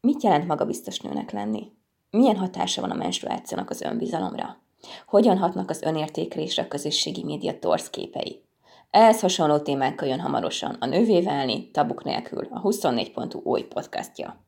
Mit jelent magabiztos nőnek lenni? Milyen hatása van a menstruációnak az önbizalomra? Hogyan hatnak az önértékelésre a közösségi média torsz képei? Ehhez hasonló témákkal jön hamarosan a Nővé válni, tabuk nélkül, a 24.hu új podcastja.